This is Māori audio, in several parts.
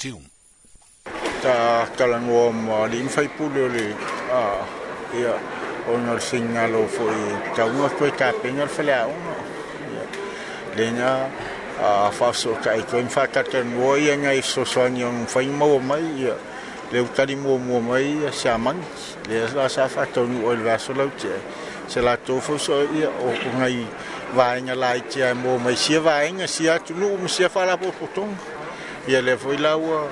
tium ta kalan wo ma din fai pulo le a ia ona singalo fo i taunga fo ta penga fela ona lena a faso ka i koin fa ka ten wo ia ngai so so ni on fai mo mai ia le utari mo mo mai ia sa man le la sa fa ton o le so lau che se la to fo so ia o ngai vai nga lai che mua mai sia vai nga sia tu nu mo sia fa la po potong ia lea foʻi laua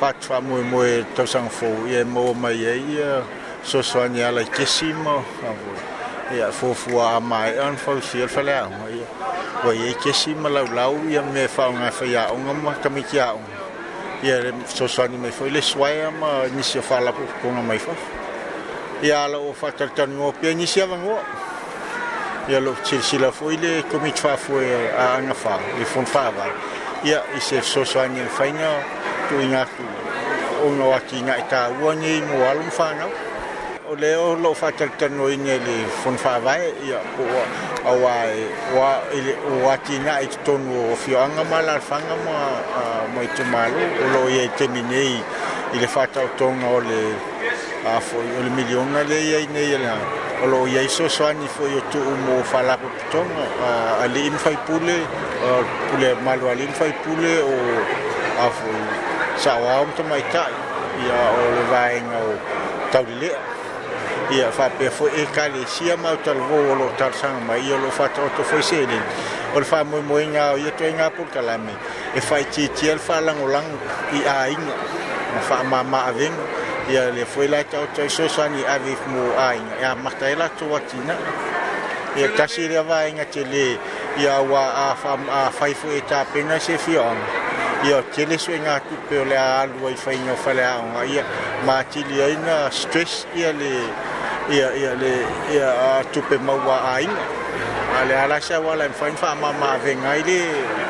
faatufaamoemoe tausaga fou ia e maua mai ai e ia soasoani ala i kesi ma ia fuafuaa maea ona fausia le faleaoga ia ua iai kesi ma laulau ia me faaoga faiaʻoga ma kamiki aʻoga ia le soasoani mai foʻi le suaea ma nisi o faalapokokoga mai fafa ia ala ua faatalitanuoa pea nisi avagoa ia loo silasila foʻi le komiti faafoe aagafā i fonofaavale ia i se sosaini e whainga tu i ngaku o ngā waki ngā i tā uangi i mō alum whānau. O leo lo whātari tano i nge le whanwhāwai ia o awa wa wā e, i le o waki ngā i tonu o whioanga mā lā whanga mā i tō o lo ye e temi nei i le whātau o le a foi o milhão na lei e aí nei lá o lo ia isso só ani foi o tu mo fala com tom ah, ali em foi pule ah, pule malu ali em foi pule o a foi sao a um tomai ta e a e, ah, o vai no taulile e a fa pe foi e cali si a mau tal vo o lo tal sang mai e o lo fa to to foi sele o fa mo mo inga o ia tenga por calame e fai ti ti el fa lang o lang i a inga ma fa ma ma avenga ia le foi la tau tau so sani avi mo ai ia mata ela to watina ia kasi le va inga tele ia wa a fa a fai fo eta pena se fion ia tele so inga tu pe le alu ai fai no fale a on ia ma tili inga stress ia le ia ia le ia a tu pe mau ai ale ala sha wala fai fa ma ma venga ile